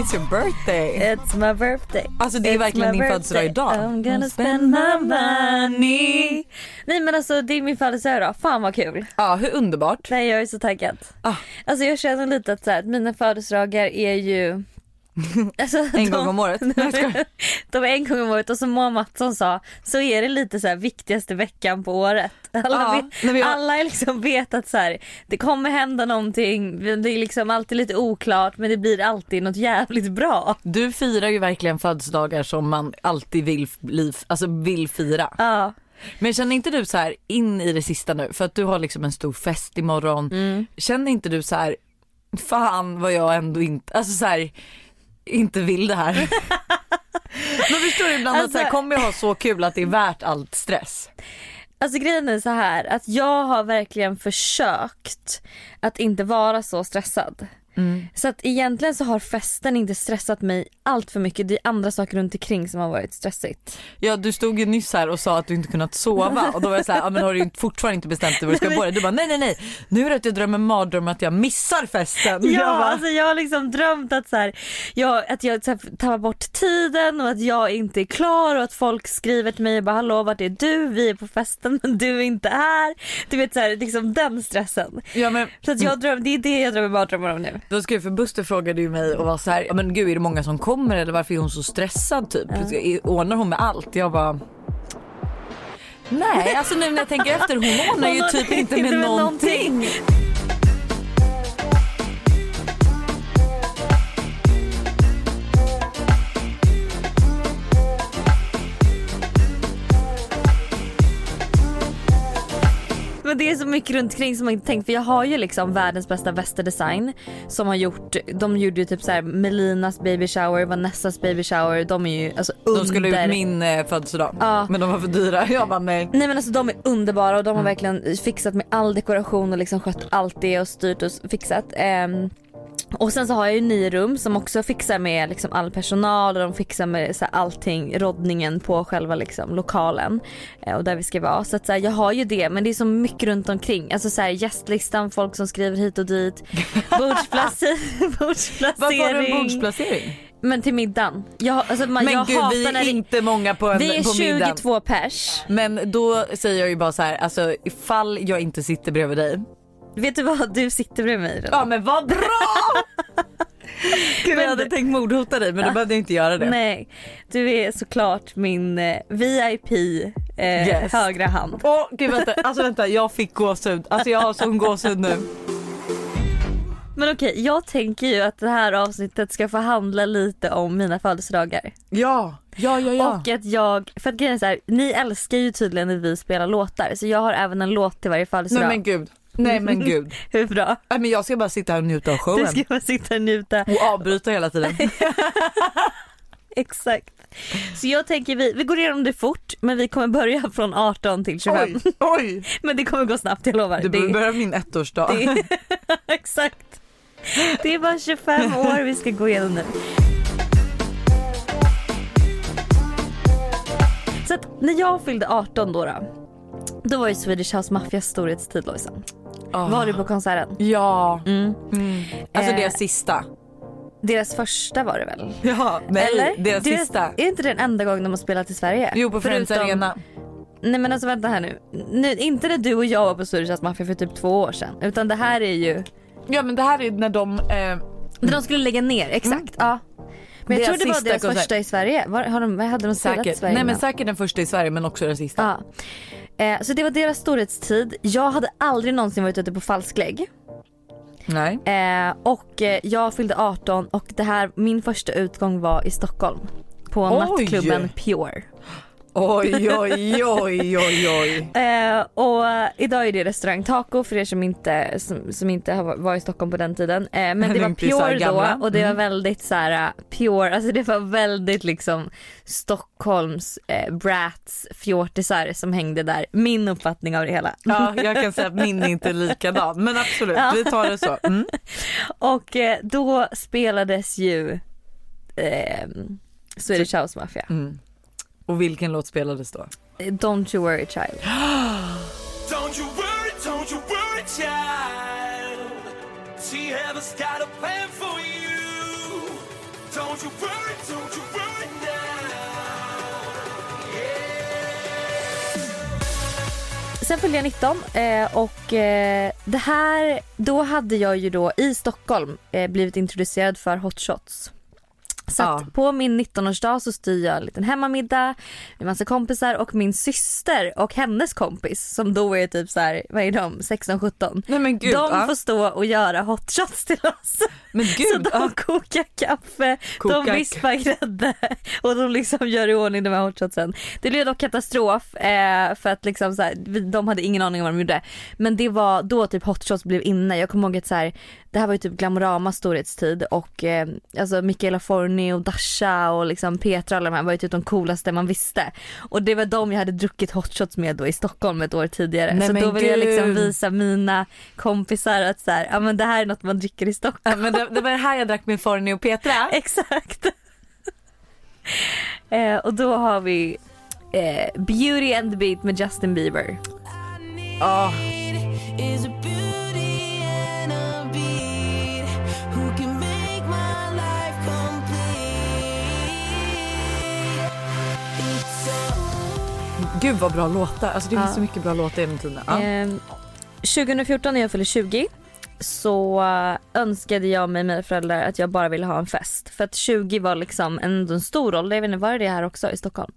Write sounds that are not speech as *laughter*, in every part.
It's your birthday. It's my birthday. Alltså det är It's verkligen din födelsedag idag. I'm gonna spend my money. Nej men alltså det är min födelsedag idag. Fan vad kul. Ja, hur underbart. Nej jag är så taggad. Ah. Alltså jag känner lite att, så här, att mina födelsedagar är ju *laughs* Alltså, En gång om året. *laughs* De är en gång om året och som Moa Mattsson sa så är det lite så här viktigaste veckan på året. Alla, Ja, vet, jag- alla liksom vet att så här, det kommer hända någonting, det är liksom alltid lite oklart men det blir alltid något jävligt bra. Du firar ju verkligen födelsedagar som man alltid vill, bli, alltså vill fira. Ja. Men känner inte du så här in i det sista nu för att du har liksom en stor fest imorgon. Mm. Känner inte du så här fan vad jag ändå inte, alltså så här inte vill det här. *laughs* Men förstår du ibland att så här, Alltså- kommer jag ha så kul att det är värt allt stress? Alltså grejen är så här att jag har verkligen försökt att inte vara så stressad. Så att egentligen så har festen inte stressat mig allt för mycket. Det är andra saker runt omkring som har varit stressigt. Ja du stod ju nyss här och sa att du inte kunnat sova och då var jag så här, ja, men har du fortfarande inte bestämt dig vad du ska dig? Du bara nej nej nej, nu är det att jag drömmer mardröm att jag missar festen. Ja, jag bara, alltså jag har liksom drömt att, så här, jag, att jag så här, tappar bort tiden och att jag inte är klar och att folk skriver till mig och bara hallå vart är du? Vi är på festen men du är inte här. Du vet så här, liksom den stressen. ja, men, Så att jag dröm, det är det jag drömmer mardrömmar om nu. Då ska jag för Buster frågade ju mig och var så här, men gud är det många som kommer eller varför är hon så stressad typ? Ordnar hon med allt? Jag bara Nej, alltså nu när jag tänker efter, hon ordnar ju typ inte inte med med någonting. Det är så mycket runt omkring som man inte tänkt för jag har ju liksom världens bästa västerdesign som har gjort, de gjorde ju typ så här Melinas baby shower, Vanessas baby shower, de är ju alltså under. De skulle ut min eh, födelsedag Ja. men de var för dyra. Jag bara nej. Nej men alltså de är underbara och de har verkligen fixat med all dekoration och liksom skött allt det och styrt och fixat. Ehm, och sen så har jag ju nio rum som också fixar med liksom all personal och de fixar med så här allting, roddningen på själva liksom lokalen eh, och där vi ska vara. Så att så här, jag har ju det men det är så mycket runt omkring. Alltså så här, gästlistan, folk som skriver hit och dit, *laughs* *laughs* bordsplacering. Varför har du en bordsplacering? Men till middagen. Jag, alltså, man, Men jag gud vi är det- inte många på, en, vi är på middagen. 22 pers. Men då säger jag ju bara så här, alltså ifall jag inte sitter bredvid dig. Vet du vad, du sitter bredvid mig redan. Ja men vad bra! *laughs* Gud jag hade tänkt mordhota dig men då behövde jag inte göra det. Nej, du är såklart min eh, VIP eh, Yes. högra hand. Åh gud vänta, alltså vänta jag fick gåshud. Alltså jag har sån gåshud nu. Men okej, jag tänker ju att det här avsnittet ska få handla lite om mina födelsedagar. Ja, ja ja ja. Och att jag, för att grejen är så här, ni älskar ju tydligen när vi spelar låtar så jag har även en låt till varje Nej födelsedag. men gud. Nej men gud. *laughs* Hur bra? Nej, men jag ska bara sitta här och njuta av Du showen. ska bara sitta och njuta. Och avbryta hela tiden. *laughs* Exakt. Så jag tänker vi, vi går igenom det fort men vi kommer börja från 18 till 25. Oj, oj. *laughs* Men det kommer gå snabbt jag lovar. Det Det- börjar min ettårsdag. Det, exakt. Det är bara 25 år vi ska gå igenom nu. Så att när jag fyllde 18 då, då, då var ju Swedish House Mafias storhetstid Lojsan. Ah. Var du på konserten? Ja. Mm. Mm. Alltså deras sista. Deras första var det väl? Ja, nej, Eller? deras Det- sista. Är inte det den enda gången de har spelat i Sverige? Jo på Friends Förutom- Arena. Nej men alltså vänta här nu. nu. Inte när du och jag var på House Mafia för typ två år sedan. Utan det här är ju Ja men det här är när de, eh, När de skulle lägga ner, exakt. Ja. Men jag tror det var deras konsert. första i Sverige. Var, har de, hade de spelat i Sverige nej men innan? säkert den första i Sverige men också den sista. Ja. Eh, så det var deras storhetstid. Jag hade aldrig någonsin varit ute på falsklägg. Nej. Eh, och eh, jag fyllde 18 och det här, min första utgång var i Stockholm. På Oj! nattklubben Pure. Oj oj oj oj oj. *laughs* Eh, och eh, idag är det restaurang Taco för er som inte, som, som inte har varit i Stockholm på den tiden. Eh, men *laughs* det var Pure då och det var Mm. väldigt så här eh, Pure, alltså det var väldigt liksom Stockholms eh, brats fjortisar som hängde där. Min uppfattning av det hela. Ja *laughs* jag kan säga att min är inte likadan men absolut Ja. vi tar det så. Mm. Och eh, då spelades ju eh, Swedish House Mafia. Mm. Och vilken låt spelades då? Don't you worry child. *gasps* Don't you worry, don't you worry, child. She has got a plan for you. Don't you worry, don't you worry now. Sen fyllde jag 19 eh, och eh, det här, då hade jag ju då i Stockholm eh, blivit introducerad för hot shots. Så Ja. på min 19-årsdag så styr jag en liten hemmamiddag med massa kompisar och min syster och hennes kompis som då är typ så här, vad är de, 16-17. Nej men gud. De ja. får stå och göra hot shots till oss. Men *laughs* Så gud. de ja. kokar kaffe, Kokar- de vispar grädde *laughs* och de liksom gör i ordning de här hotshotsen. Det blev dock katastrof eh, för att liksom så här, de hade ingen aning om vad de gjorde. Men det var då typ hotshots blev inne. Jag kommer ihåg att så här, det här var ju typ Glamoramas storhetstid och eh, alltså Michaela Forni och Dasha och liksom Petra och alla de här var ju typ de coolaste man visste. Och det var de jag hade druckit hotshots med då i Stockholm ett år tidigare. Nej, så då ville jag liksom visa mina kompisar att så här, ja men det här är något man dricker i Stockholm. Ja, men det, det var det här jag drack med Forni och Petra. *laughs* Exakt. *laughs* eh, och då har vi eh, Beauty and the Beat med Justin Bieber. Ja. Gud vad bra låtar. Alltså det finns Ja. så mycket bra låtar genom tiden. Ja. Eh, 2014 när jag fyllde 20 så eh, önskade jag mig mina föräldrar att jag bara ville ha en fest. För att 20 var liksom en, en stor ålder. Jag vet inte, var det det här också i Stockholm?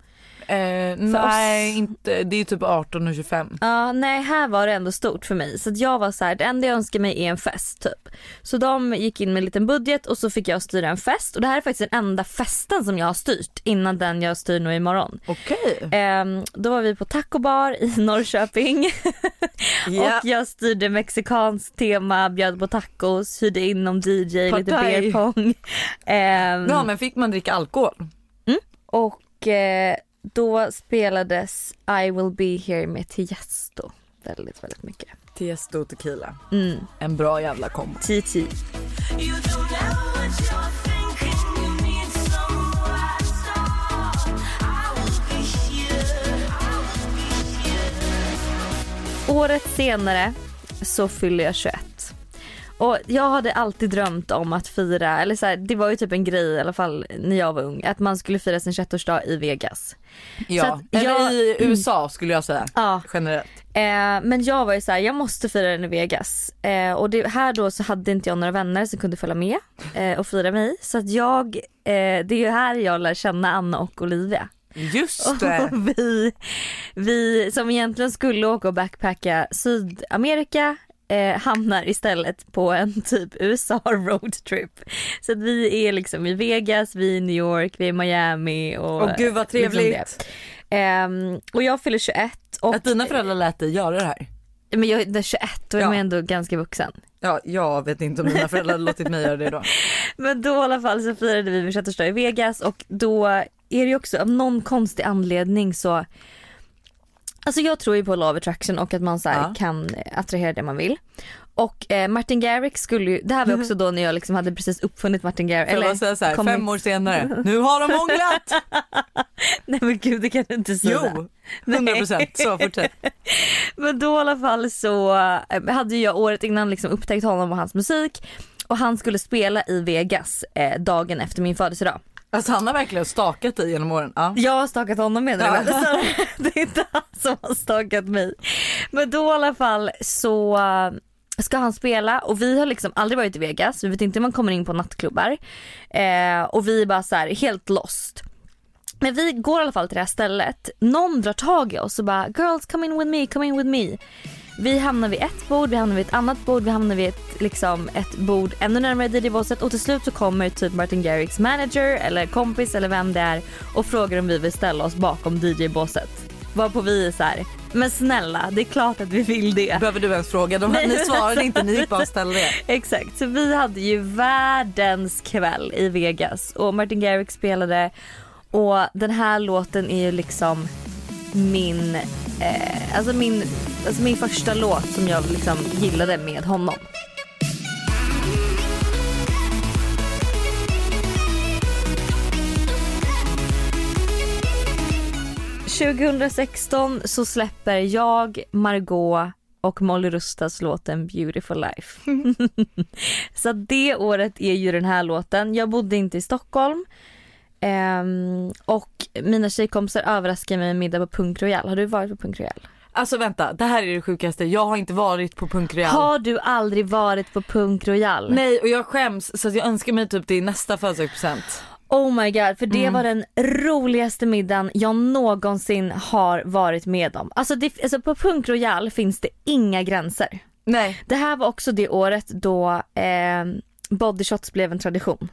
Eh, nej, inte, det är typ 18 och 25. Ja, nej här var det ändå stort för mig. Så jag var så här, det enda jag önskar mig är en fest typ. Så de gick in med en liten budget och så fick jag styra en fest. Och det här är faktiskt den enda festen som jag har styrt innan den jag styr nu imorgon. Okej. Ehm, då var vi på Taco Bar i *laughs* Norrköping *laughs* Ja. och jag styrde mexikanskt tema, bjöd på tacos, hyrde in någon DJ, lite Partaj. beer pong. Ehm, Ja men fick man dricka alkohol? Och eh, då spelades I will be here med Tiesto väldigt, väldigt mycket. Tiesto och tequila. Mm. En bra jävla kombo. TT. Året senare så fyller jag 21. Och jag hade alltid drömt om att fira, eller så här, det var ju typ en grej i alla fall när jag var ung, att man skulle fira sin 21-årsdag i Vegas. Ja, eller jag- i USA skulle jag säga. Ja, Generellt. Eh, men jag var ju så här, jag måste fira den i Vegas. Eh, och det, här då så hade inte jag några vänner som kunde följa med eh, och fira mig. Så att jag, eh, det är ju här jag lär känna Anna och Olivia. Just det. Och *laughs* vi, vi som egentligen skulle åka och backpacka Sydamerika eh, hamnar istället på en *laughs* typ USA roadtrip. Så att vi är liksom i Vegas, vi är i New York, vi är i Miami och Åh gud vad liksom trevligt. det. Ehm, och jag fyller 21 och Att dina föräldrar lät dig göra det här. men jag är 21 och Ja. är ändå ganska vuxen. Ja, jag vet inte om mina föräldrar hade låtit mig göra det då. *laughs* Men då i alla fall så firade vi min 21 i Vegas och då är det ju också av någon konstig anledning så Alltså jag tror ju på law attraction och att man så Ja. kan attrahera det man vill. Och eh, Martin Garrix skulle ju, det här var också då när jag liksom hade precis uppfunnit Martin Garrix. Bara säga så här, fem år senare, *laughs* nu har de hånglat! *laughs* Nej men gud det kan du inte säga. Jo, 100 procent. Så fortsätt. *laughs* Men då i alla fall så eh, hade jag året innan liksom upptäckt honom och hans musik och han skulle spela i Vegas eh, dagen efter min födelsedag. Alltså han har verkligen stakat dig genom åren. Ja. Jag har stakat honom menar du Ja. Så *laughs* Det är inte han som har stakat mig. Men då i alla fall så eh, ska han spela och vi har liksom aldrig varit i Vegas, vi vet inte hur man kommer in på nattklubbar. Eh, och vi är bara så här helt lost. Men vi går i alla fall till det här stället. Någon drar tag i oss och bara girls come in with me, come in with me. Vi hamnar vid ett bord, vi hamnar vid ett annat bord, vi hamnar vid ett, liksom, ett bord ännu närmare DJ-båset och till slut så kommer typ Martin Garrix manager eller kompis eller vem det är och frågar om vi vill ställa oss bakom DJ-båset. Varpå vi är så här, men snälla det är klart att vi vill det. Behöver du ens fråga? De, Nej, ni svarade inte, ni gick bara och ställde er. *laughs* Exakt, så vi hade ju världens kväll i Vegas och Martin Garrix spelade och den här låten är ju liksom min, eh, alltså min, alltså min första låt som jag liksom gillade med honom. ...2016 så släpper jag, Margot och Molly Rustas låten Beautiful Life. *laughs* så att det året är ju den här låten. Jag bodde inte i Stockholm. Ehm, och mina tjejkompisar överraskade mig med middag på Punk Royal. Har du varit på Punk Royal? Alltså vänta, det här är det sjukaste. Jag har inte varit på Punk Royal. Har du aldrig varit på Punk Royal? Nej och jag skäms så att jag önskar mig typ det i nästa födelsedagspresent. Oh my god, för det Mm. var den roligaste middagen jag någonsin har varit med om. Alltså, det, alltså på Punk Royal finns det inga gränser. Nej. Det här var också det året då eh, body shots blev en tradition.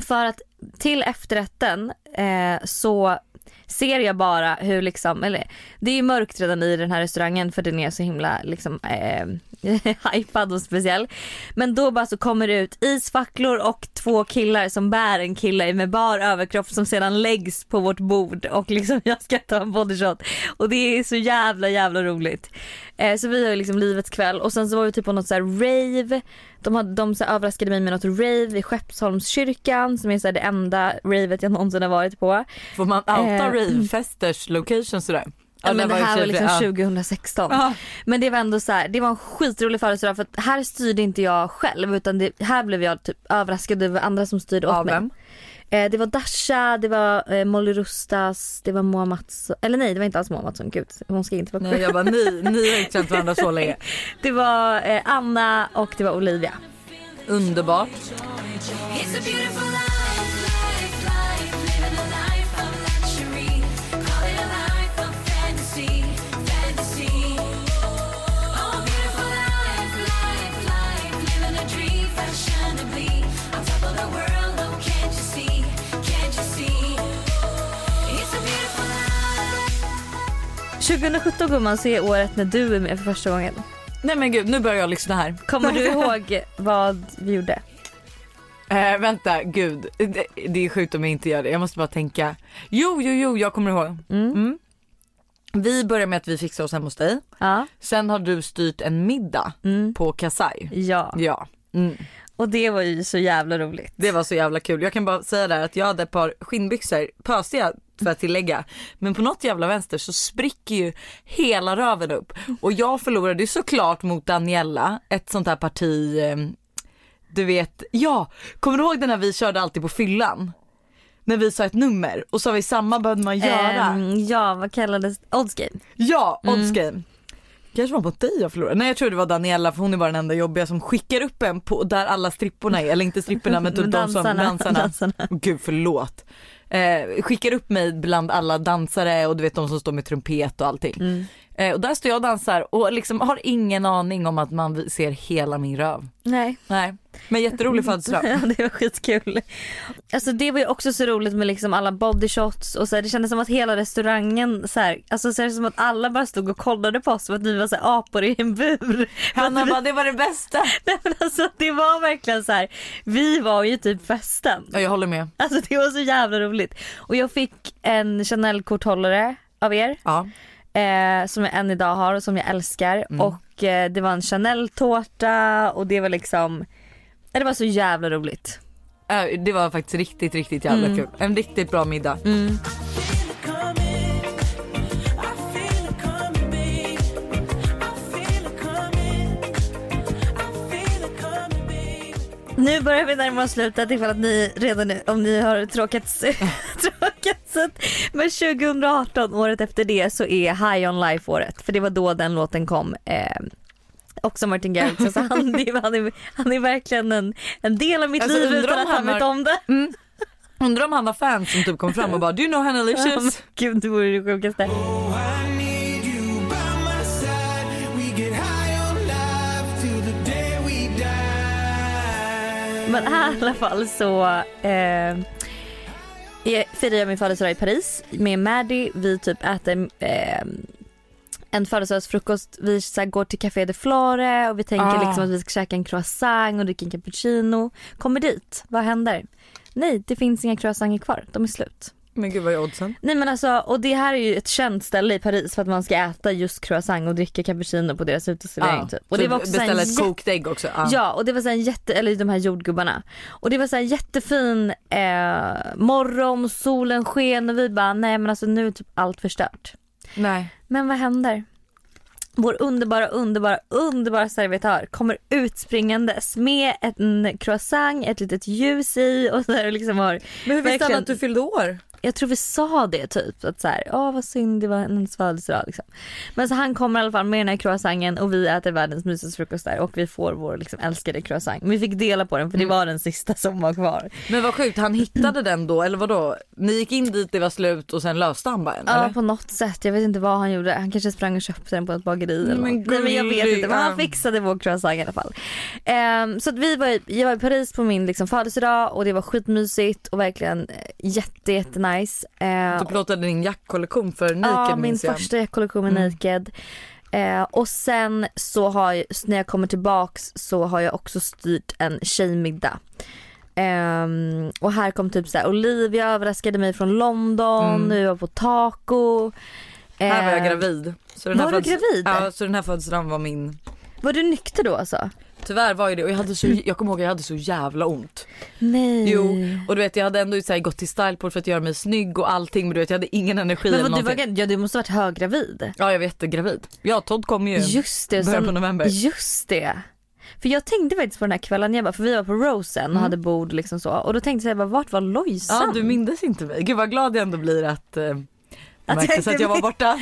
För att till efterrätten eh, så ser jag bara hur liksom, eller det är ju mörkt redan i den här restaurangen för den är så himla liksom eh, *laughs* hypad och speciell. Men då bara så kommer det ut isfacklor och två killar som bär en kille med bar överkropp som sedan läggs på vårt bord och liksom *laughs* jag ska ta en bodyshot. Och det är så jävla jävla roligt. Eh, så vi har liksom livets kväll och sen så var vi typ på något så här rave. De, hade, de så överraskade mig med något rave i Skeppsholmskyrkan som är så det enda ravet jag någonsin har varit på. Får man outa Eh, ravefesters location sådär? Ja, men det här var liksom ja. 2016. Ja. Men det var ändå så här, det var en skitrolig födelsedag för att här styrde inte jag själv utan det, här blev jag typ överraskad det var andra som styrde åt Av mig. vem? Eh, det var Dasha, det var eh, Molly Rustas, det var Moa Mattsson, eller nej det var inte alls Moa Mattsson, gud hon ska inte vara Nej jag bara ni, ni har inte känt varandra så länge. *laughs* Det var eh, Anna och det var Olivia. Underbart. 2017 gumman så är året när du är med för första gången. Nej men gud nu börjar jag lyssna här. Kommer *laughs* du ihåg vad vi gjorde? Eh, vänta, gud. Det, det är sjukt om jag inte gör det. Jag måste bara tänka. Jo, jo, jo, jag kommer ihåg. Mm. Mm. Vi börjar med att vi fixar oss hemma hos dig. Ja. Sen har du styrt en middag Mm. på Kasai. Ja. Ja. Mm. Och det var ju så jävla roligt. Det var så jävla kul. Jag kan bara säga där att jag hade ett par skinnbyxor, pösiga för att tillägga. Men på något jävla vänster så spricker ju hela röven upp. Och jag förlorade ju såklart mot Daniela, ett sånt här parti, eh, du vet, ja, kommer du ihåg den när vi körde alltid på fyllan? När vi sa ett nummer och sa vi samma behövde man göra. Ehm, ja, vad kallades Odds Game? Ja, odds game. Kanske var mot dig jag förlorade. Nej jag tror det var Daniela för hon är bara den enda jobbiga som skickar upp en på där alla stripporna är, eller inte stripporna men typ *laughs* Men de som dansarna, dansarna. *laughs* dansarna. Gud förlåt. Eh, skickar upp mig bland alla dansare och du vet de som står med trumpet och allting. Mm. Eh, och där står jag och dansar och liksom har ingen aning om att man ser hela min röv. Nej. Nej, men jätterolig födelsedag. *laughs* Ja det var skitkul. Alltså det var ju också så roligt med liksom alla body shots och så här, det kändes som att hela restaurangen så här, alltså så är det som att alla bara stod och kollade på oss som att vi var så här, apor i en bur. *laughs* Hanna bara det var det bästa. *laughs* Nej, men alltså det var verkligen så här, vi var ju typ festen. Ja, jag håller med. Alltså det var så jävla roligt. Och jag fick en Chanel korthållare av er. Ja. Eh, som jag än idag har och som jag älskar. Mm. Och eh, det var en Chanel-tårta och det var liksom, det var så jävla roligt. Eh, Det var faktiskt riktigt, riktigt jävla Mm. kul. En riktigt bra middag. Nu börjar vi närma oss slutet ifall att ni redan nu, om ni har tråkats, *laughs* ut. Men 2018, året efter det så är High On Life året. För det var då den låten kom. Eh, också Martin Garrix. Alltså han, han, är, han är verkligen en, en del av mitt Alltså, liv utan om att han vet om det. Undrar om han har fans som typ kom fram och bara do you know Hannah Ja, men Licious? Gud det vore det sjukaste. Men här i alla fall så eh, jag firar jag min födelsedag i Paris med Maddie. Vi typ äter eh, en födelsedagsfrukost. Vi så här, går till Café de Flore och vi tänker Ah. liksom att vi ska käka en croissant och dricka en cappuccino. Kommer dit, vad händer? Nej, det finns inga croissanter kvar. De är slut. Men gud vad är oddsen? Nej men alltså, och det här är ju ett känt ställe i Paris för att man ska äta just croissant och dricka cappuccino på deras uteservering typ. Och så det var också beställa ett kokt ägg också. Ja. Ja och det var så här en jätte, eller de här jordgubbarna. Och det var så här jättefin eh, morgon, solen sken och vi bara nej men alltså nu är typ allt förstört. Nej. Men vad händer? vår underbara, underbara, underbara servitör kommer utspringandes med en croissant, ett litet ljus i och så här liksom har Men hur visste han att du fyllde år? Jag tror vi sa det typ att så här, åh vad synd det var hennes födelsedag liksom. Men så han kommer i alla fall med den här croissanten och vi äter världens mysigaste frukost där och vi får vår liksom älskade croissant. Men vi fick dela på den för det var den sista som var kvar. Men vad sjukt, han hittade den då eller vadå? Ni gick in dit, det var slut och sen löste han bara en Ja eller? på något sätt, jag vet inte vad han gjorde. Han kanske sprang och köpte den på ett bageri eller Men något. Nej men jag vet inte men han fixade vår croissant i alla fall. Ehm, så att vi var, i- jag var i Paris på min liksom födelsedag och det var skitmysigt och verkligen eh, jätte jätte nice. Ehm, Du plåtade din jackkollektion för Naked Ja, min minns jag. första jackkollektion med Mm. Naked. Eh, och sen så har jag, när jag kommer tillbaks så har jag också styrt en tjejmiddag. Ehm, och här kom typ såhär Olivia överraskade mig från London, Mm. nu är jag på taco. Här var jag Ehm, gravid. Så den här Var du gravid? Ja, så den här födelsedagen var min. Var du nykter då alltså? Tyvärr var ju det och jag, hade så, jag kommer ihåg jag hade så jävla ont. Nej. Jo och du vet jag hade ändå så här, gått till Styleport för att göra mig snygg och allting men du vet jag hade ingen energi Men eller vad, du, var, ja, du måste varit höggravid. Ja jag var jättegravid. Ja Todd kom ju Just det. början på november. Just det. För jag tänkte faktiskt på den här kvällen, jag bara, för vi var på Rosen och hade bord liksom så. Och då tänkte jag bara, vart var Lojsan? Ja du mindes inte mig. Gud vad glad jag ändå blir att eh, Att märktes jag att jag var borta. *laughs*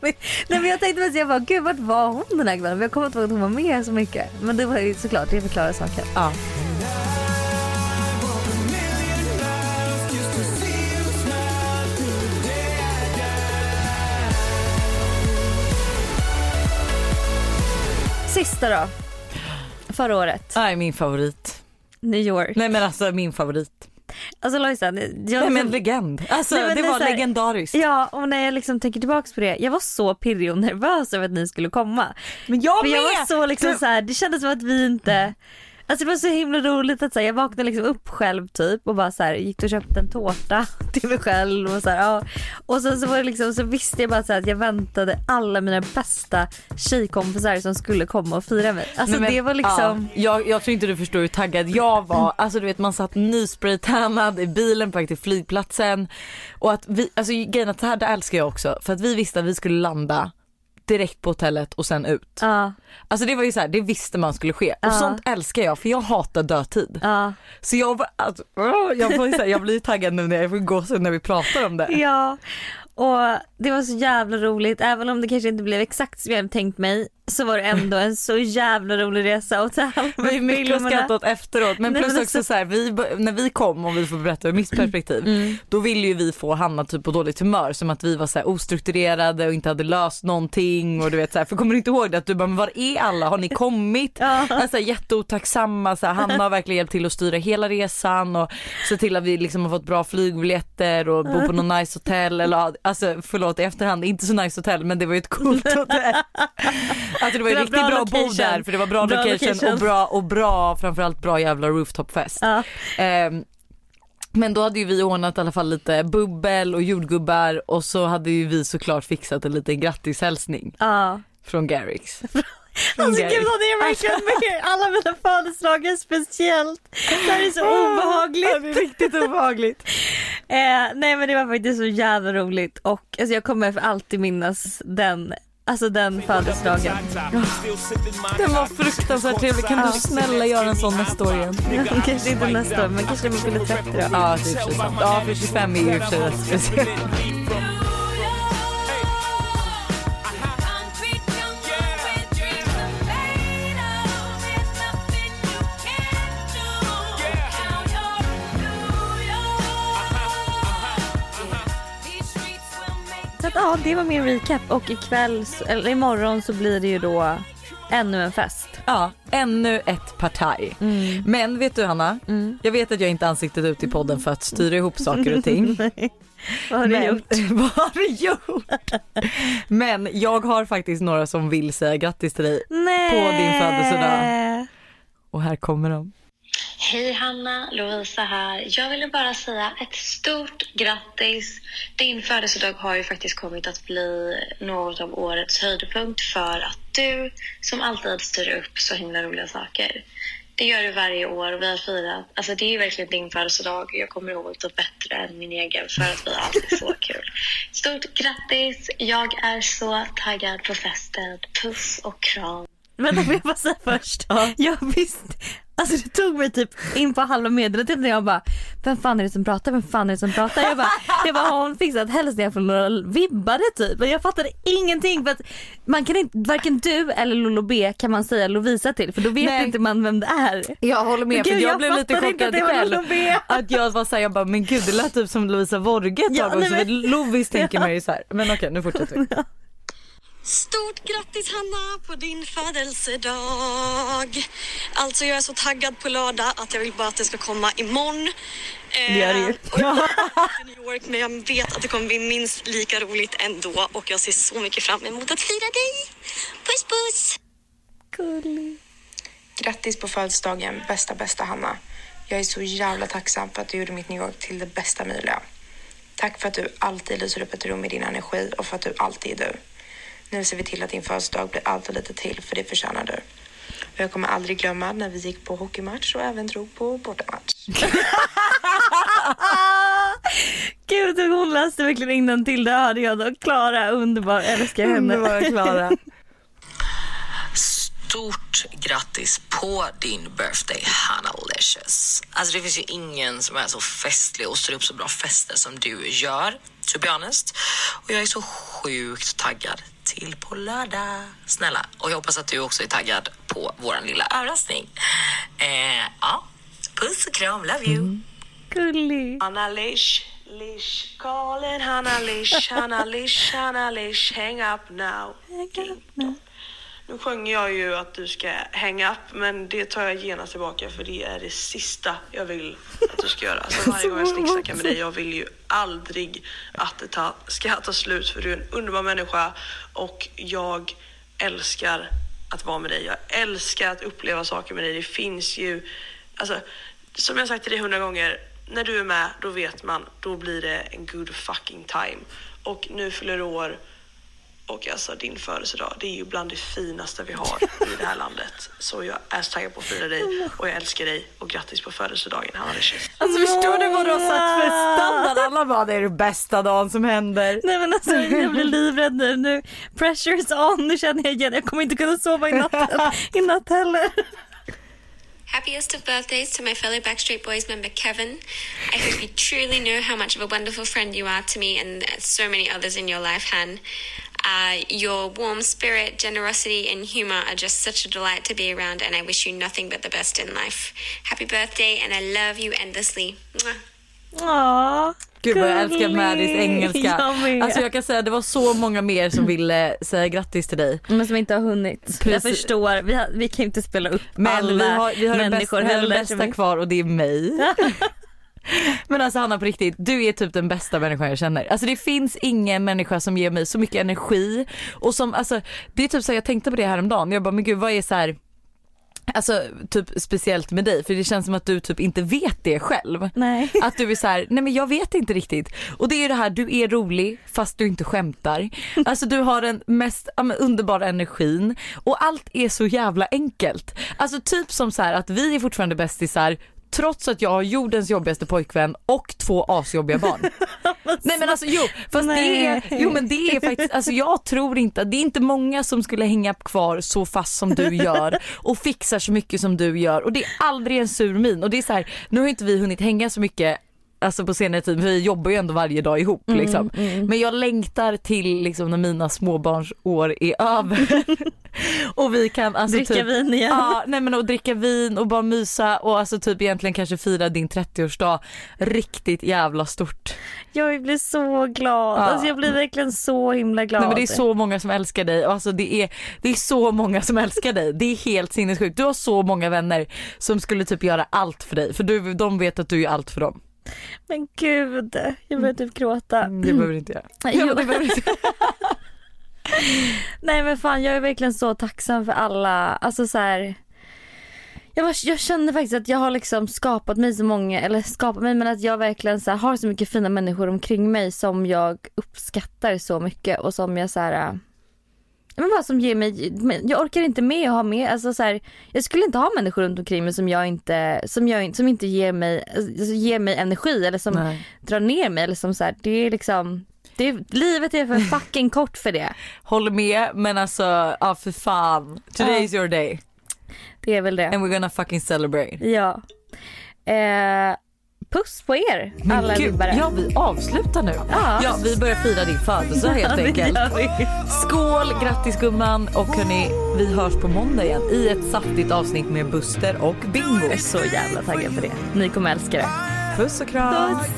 Nej men jag tänkte mest, jag bara gud vart var hon den här kvällen? Jag kommer inte ihåg att hon var med så mycket. Men det var ju såklart, det förklarar saken. ja. Sista då. Förra året, Nej min favorit. New York. Nej men alltså min favorit. Alltså Lojsan, jag, Nej men legend. Alltså Nej, men det var här- legendariskt. Ja och när jag liksom tänker tillbaks på det, jag var så pirrig och nervös över att ni skulle komma. Men jag För jag var med! så liksom Du- så här, det kändes som att vi inte Alltså det var så himla roligt att så här, jag vaknade liksom upp själv typ och bara så här, gick och köpte en tårta *laughs* till mig själv och så här, ja. Och sen så var det liksom så visste jag bara så här, att jag väntade alla mina bästa tjejkompisar som skulle komma och fira mig. Alltså men, det var liksom ja, jag, jag tror inte du förstår hur taggad jag var. *laughs* Alltså du vet man satt nyspraytannad i bilen på väg till flygplatsen. Och att vi, alltså grejen att det här det älskar jag också. För att vi visste att vi skulle landa direkt på hotellet och sen ut. Ja, Alltså det var ju så här, det visste man skulle ske. Och Ja. sånt älskar jag för jag hatar dödtid. ja, Så jag, alltså, jag, får ju så här, jag blir taggad nu när jag får gåshud när vi pratar om det. ja. Och det var så jävla roligt, även om det kanske inte blev exakt som jag hade tänkt mig så var det ändå en så jävla rolig resa och *laughs* Vi är mycket att skratta åt efteråt. Men Nej, plus men också alltså- så här, vi, när vi kom och vi får berätta ur mitt perspektiv Mm. då ville ju vi få Hanna typ på dåligt humör som att vi var så här ostrukturerade och inte hade löst någonting och du vet så här, för kommer du inte ihåg det? Att du bara men var är alla? Har ni kommit? *laughs* Ja. Alltså jätteotacksamma så här, Hanna har verkligen hjälpt till att styra hela resan och se till att vi liksom har fått bra flygbiljetter och bo på någon nice hotell eller alltså förlåt i efterhand inte så nice hotell men det var ju ett coolt *laughs* hotell. Alltså det var ju Det var riktigt bra bra, att bo där för det var bra, Bra location, location. och bra och bra framförallt bra jävla rooftopfest. Ja. Ehm, men då hade ju vi ordnat i alla fall lite bubbel och jordgubbar och så hade ju vi såklart fixat en liten grattishälsning Ja. från Garrix. *laughs* Alltså gud det är verkligen med alla mina födelsedagar speciellt. Det här är så obehagligt. Ja, det är riktigt obehagligt. *laughs* Eh, nej men det var faktiskt så jävla roligt och alltså, jag kommer för alltid minnas den, alltså den födelsedagen. Den var fruktansvärt trevlig. Kan du snälla göra en sån nästa år igen? kanske inte nästa år men kanske när man fyller 30 då. Ja, det är. Ja, för 25 är ju i och för sig rätt speciellt. Ja det var min recap och ikväll, eller imorgon så blir det ju då ännu en fest. Ja, ännu ett partaj. Men vet du Hanna, jag vet att jag inte ansiktet ut i podden för att styra ihop saker och ting. *laughs* Vad har du Men- gjort? *laughs* Vad har du gjort? Men jag har faktiskt några som vill säga grattis till dig Nej. på din födelsedag. och här kommer de. Hej Hanna, Lovisa här. Jag ville bara säga ett stort grattis. Din födelsedag har ju faktiskt kommit att bli något av årets höjdpunkt för att du som alltid styr upp så himla roliga saker. Det gör du varje år och vi har firat. Alltså det är ju verkligen din födelsedag. Jag kommer ihåg det bättre än min egen för att vi har alltid så kul. Stort grattis! Jag är så taggad på festen. Puss och kram. Vänta får jag bara säga först. Jag visste, alltså det tog mig typ in på halva meddelandet när jag bara vem fan är det som pratar, vem fan är det som pratar? Jag bara, jag bara har hon fixat hälsningar från några vibbade typ? Men jag fattade ingenting för att man kan inte, varken du eller Lolo B kan man säga Lovisa till för då vet Nej. inte man vem det är. Jag håller med Gud, för jag, jag blev lite chockad att själv. Att jag var såhär, jag bara men gud det lät typ som Lovisa Worge ett Ja, tag också. men- Lovis tänker man ju såhär. Men okej nu fortsätter vi. *laughs* Stort grattis Hanna på din födelsedag! Alltså jag är så taggad på lördag att jag vill bara att det ska komma imorgon. Eh, Det gör det ju. är i New York men jag vet att det kommer bli minst lika roligt ändå och jag ser så mycket fram emot att fira dig. Puss puss! Grattis på födelsedagen, bästa bästa Hanna. Jag är så jävla tacksam för att du gjorde mitt New York till det bästa möjliga. Tack för att du alltid lyser upp ett rum med din energi och för att du alltid är du. Nu ser vi till att din födelsedag blir allt och lite till, för det förtjänar du. Och jag kommer aldrig glömma när vi gick på hockeymatch och även drog på bortamatch. *laughs* Gud hon läste verkligen till det hörde jag då. Klara underbar, älskar henne. Underbara Klara. Stort grattis på din birthday, Hanna Licious. Alltså det finns ju ingen som är så festlig och står upp så bra fester som du gör, to be honest. Och jag är så sjukt taggad till på lördag. Snälla, och jag hoppas att du också är taggad på våran lilla överraskning. Eh, ja, puss och kram, love you. Gullig. Hanna Lish, Lish, calling Hanna Lish, Hanna Lish, Hanna Lish, hang up now. Nu sjöng jag ju att du ska hänga upp, men det tar jag genast tillbaka för det är det sista jag vill att du ska göra. Alltså varje gång jag snicksnackar med dig, jag vill ju aldrig att det ta, ska ta slut för du är en underbar människa och jag älskar att vara med dig. Jag älskar att uppleva saker med dig. Det finns ju, alltså som jag sagt till dig hundra gånger, när du är med då vet man, då blir det en good fucking time. Och nu fyller du år och alltså din födelsedag, det är ju bland det finaste vi har i det här landet. Så jag är så taggad på att fira dig och jag älskar dig och grattis på födelsedagen Hanna. Alltså förstår du vad du har satt för standard? Alla bara det är det bästa dagen som händer. Nej men alltså jag blir *laughs* livrädd nu. nu. Pressure is on, nu känner jag igen. Jag kommer inte kunna sova i i natt heller. Happiest of birthdays to my fellow Backstreet Boys member Kevin. I hope you truly know how much of a wonderful friend you are to me and so many others in your life, Han. Uh, your warm spirit, generosity, and humor are just such a delight to be around, and I wish you nothing but the best in life. Happy birthday, and I love you endlessly. Mwah. Åh, Gud vad jag älskar. Maddies engelska. Jag. Alltså jag kan säga det var så många mer som ville säga grattis till dig. Men som inte har hunnit. Jag Precis. förstår, vi, har, vi kan inte spela upp Men alla vi har, vi har det bästa, människor vi har det heller. bästa kvar och det är mig. *laughs* Men alltså Hanna på riktigt, du är typ den bästa människan jag känner. Alltså det finns ingen människa som ger mig så mycket energi och som alltså det är typ så här, jag tänkte på det häromdagen. Jag bara men gud vad är så här Alltså typ speciellt med dig för det känns som att du typ inte vet det själv. Nej. *laughs* Att du är så här, nej men jag vet inte riktigt. Och det är ju det här, du är rolig fast du inte skämtar. Alltså du har den mest ja, underbara energin och allt är så jävla enkelt. Alltså typ som så här att vi är fortfarande bästisar trots att jag har jordens jobbigaste pojkvän och två asjobbiga barn. *laughs* Nej men alltså jo, fast det är, jo men det är faktiskt, alltså jag tror inte, det är inte många som skulle hänga kvar så fast som du gör och fixar så mycket som du gör. Och det är aldrig en sur min. Och det är så här, nu har inte vi hunnit hänga så mycket Alltså på senare tid, vi jobbar ju ändå varje dag ihop liksom. Men jag längtar till liksom när mina småbarnsår är över. *laughs* och vi kan alltså Dricka typ, vin igen. Ja, nej men och dricka vin och bara mysa och alltså typ egentligen kanske fira din 30-årsdag riktigt jävla stort. Jag blir så glad. Ja. Alltså jag blir verkligen så himla glad. Nej men det är så många som älskar dig och alltså det är, det är så många som älskar dig. Det är helt sinnessjukt. Du har så många vänner som skulle typ göra allt för dig för du, de vet att du är allt för dem. Men gud, jag börjar typ gråta. Det behöver du inte göra. *clears throat* Jo. det behöver inte. *laughs* Nej men fan jag är verkligen så tacksam för alla, alltså så här. Jag, var, jag känner faktiskt att jag har liksom skapat mig så många, eller skapat mig men att jag verkligen så här, har så mycket fina människor omkring mig som jag uppskattar så mycket och som jag så här. Men bara som ger mig, jag orkar inte med att ha med, alltså så här, jag skulle inte ha människor runt omkring mig som jag inte, som jag, som inte ger mig, alltså, ger mig energi eller som Nej. drar ner mig eller som så här, det är liksom, det livet är för fucking kort för det. Håller med men alltså, ja för fan. Today is your day Det är väl det. and we're gonna fucking celebrate. Ja. Eh, puss på er alla gud, vibbare. ja vi avslutar nu. Ja. Ja vi börjar fira din födelsedag *laughs* helt enkelt. Skål, grattis gumman och hörni vi hörs på måndag igen i ett saftigt avsnitt med Buster och Bingo. Jag är så jävla taggad på det. Ni kommer älska det. Puss och kram. Puss.